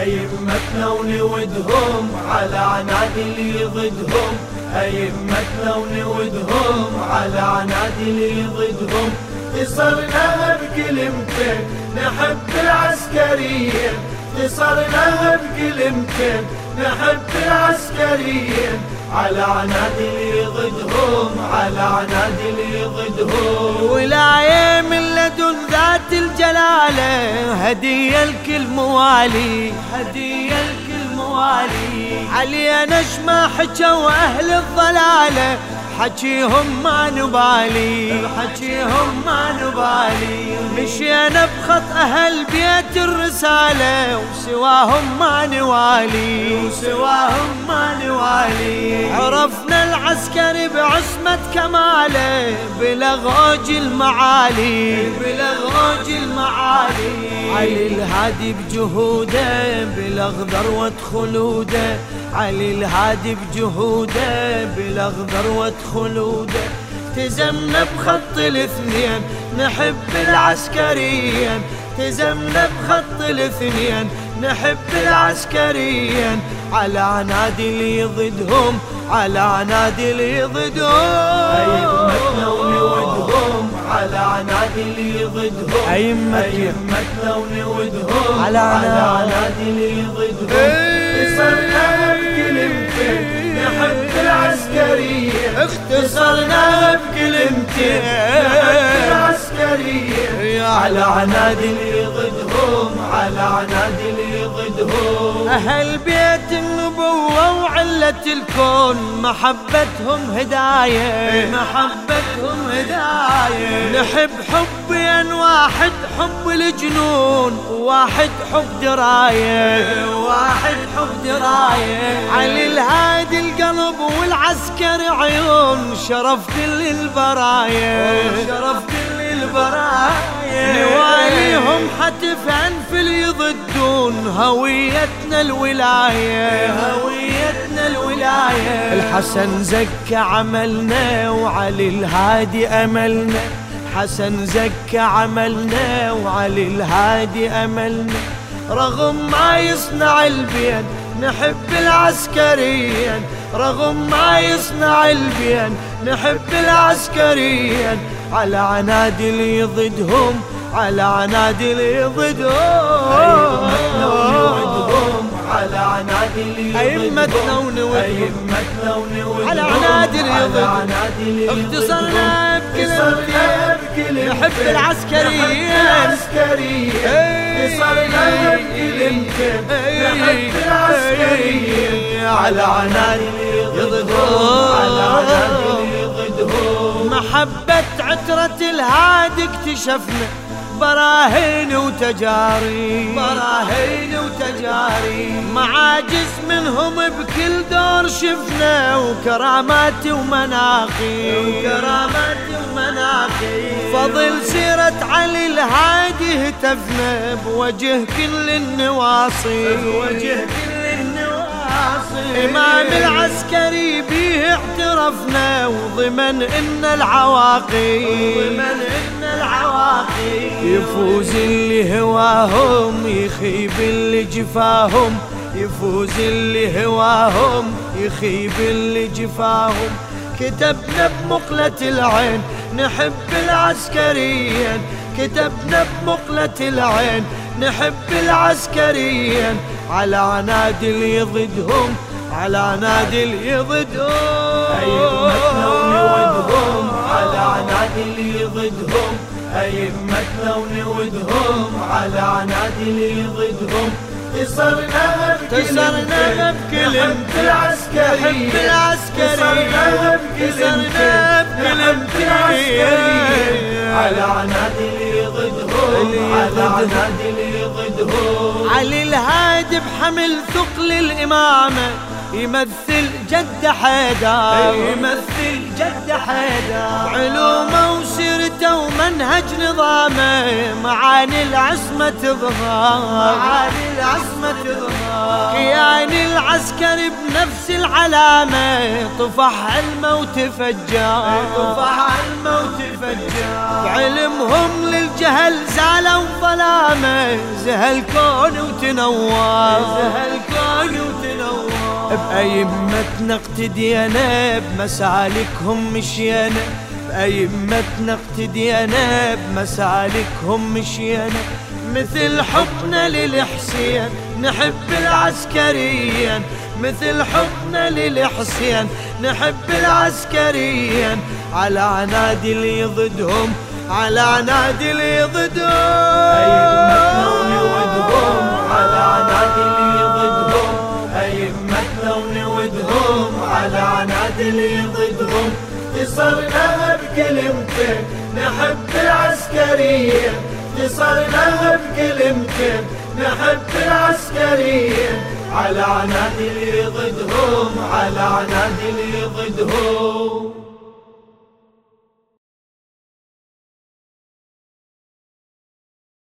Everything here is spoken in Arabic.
أئمتنا ونودهم على عناد اللي ضدهم أئمتنا ونودهم على عناد اللي ضدهم اتصلنا بكلمتين نحب العسكريين. اتصلنا بكلمتين نحب العسكريين. على عنادي ضدهم على عنادي ضدهم ولاية من لدن ذات الجلالة هدية لكل موالي. هدية لكل موالي. علي نشمة حكوا أهل الضلالة حكيهم ما نبالي. حكيهم ما نبالي. مشينا بخط أهل بيت الرسالة وسواهم ما نوالي. وسواهم ما نوالي. عرفنا العسكري بعصمة كماله بلغوج المعالي. بلغوج المعالي. علي الهادي بجهوده بلغ ذروة خلوده علي الهادي بجهوده بلغ ذروة خلوده تزمنا بخط الاثنين نحب العسكريين. تزمنا بخط الاثنين نحب العسكريين. على عنادي اللي ضدهم على عنادي اللي ضدهم أئمتنا ونودهم على عنادي اللي ضدهم أئمتنا ونودهم على عنادي اللي ضدهم صرنا بكلمتين نحب العسكريين اختصرنا بكلمتين نحب العسكريين على عنادي اللي ضدهم على عنادي اللي ضدهم أهل بيت النبوة. وعلة الكون محبتهم هداية. محبتهم هداية. نحب حبين واحد حب الجنون وواحد حب دراية. واحد حب دراية. علي الهادي القلب والعسكر عيون شرف كل البرايا شرف كل البرايا نواليهم في اللي يضدون هويتنا الولاية. هويتنا الولاية. الحسن زكى عملنا وعلي الهادي أملنا. حسن زكى عملنا وعلي الهادي أملنا. رغم ما يصنع البين نحب العسكريين. رغم ما يصنع البين نحب العسكريين. على عنادي اللي ضدهم على عنادي اللي أئمتنا ونودهم على عنادي اللي ضدهم اختصرنا بكلمتين نحب العسكريين. اختصرنا نحب العسكريين. على عنادي اللي ضدهم على عنادي اللي ضدهم محبة عترة الهادي اكتشفنا. براهين وتجاري. براهين وتجاري. معاجز منهم بكل دور شفنا وكرامات ومناقي. وكرامات ومناقي. فضل سيرة علي الهادي هتفنا بوجه كل النواصي. بوجه كل النواصي إمام العسكري بيه اعترفنا وضمن إن العواقي. وضمن إن العواقي. يفوز اللي هواهم يخيب اللي جفاهم. يفوز اللي هواهم يخيب اللي جفاهم. كتبنا بمقلة العين نحب العسكريين. كتبنا بمقلة العين نحب العسكريين على عنادي اللي ضدهم على عنادي اللي ضدهم أئمتنا ونودهم على عنادي اللي ضدهم أئمتنا ونودهم على عنادي اللي ضدهم اتصلنا بكلمتين نحب العسكري اتصلنا اتصلنا بكلمتين على اللي ضدهم على عنادي ضدهم علي الهادي بحمل ثقل الإمامة يمثل جد حيدر. يمثل جد حيدر. ومنهج نظامه معاني العصمة تظهر. معاني العصمة تظهر. كيان العسكري بنفس العلامة طفح علمه وتفجر طفح علمه وتفجر بعلمهم لل الجهل زعلوا ظلامة زهى الكون وتنور. زهى الكون وتنور. بأئمتنا اقتدينا بمسالكهم مشينا بأئمتنا اقتدينا بمسالكهم مشينا. مثل حبنا للحسين نحب العسكريين. مثل حبنا للحسين نحب العسكريين. على عنادي اللي ضدهم على عنادي اللي ضدهم أئمتنا ونودهم على عنادي اللي ضدهم أئمتنا ونودهم على عنادي اللي ضدهم اتصلنا بكلمتين نحب العسكريين. اتصلنا بكلمتين نحب العسكريين. على عنادي اللي ضدهم على عنادي اللي ضدهم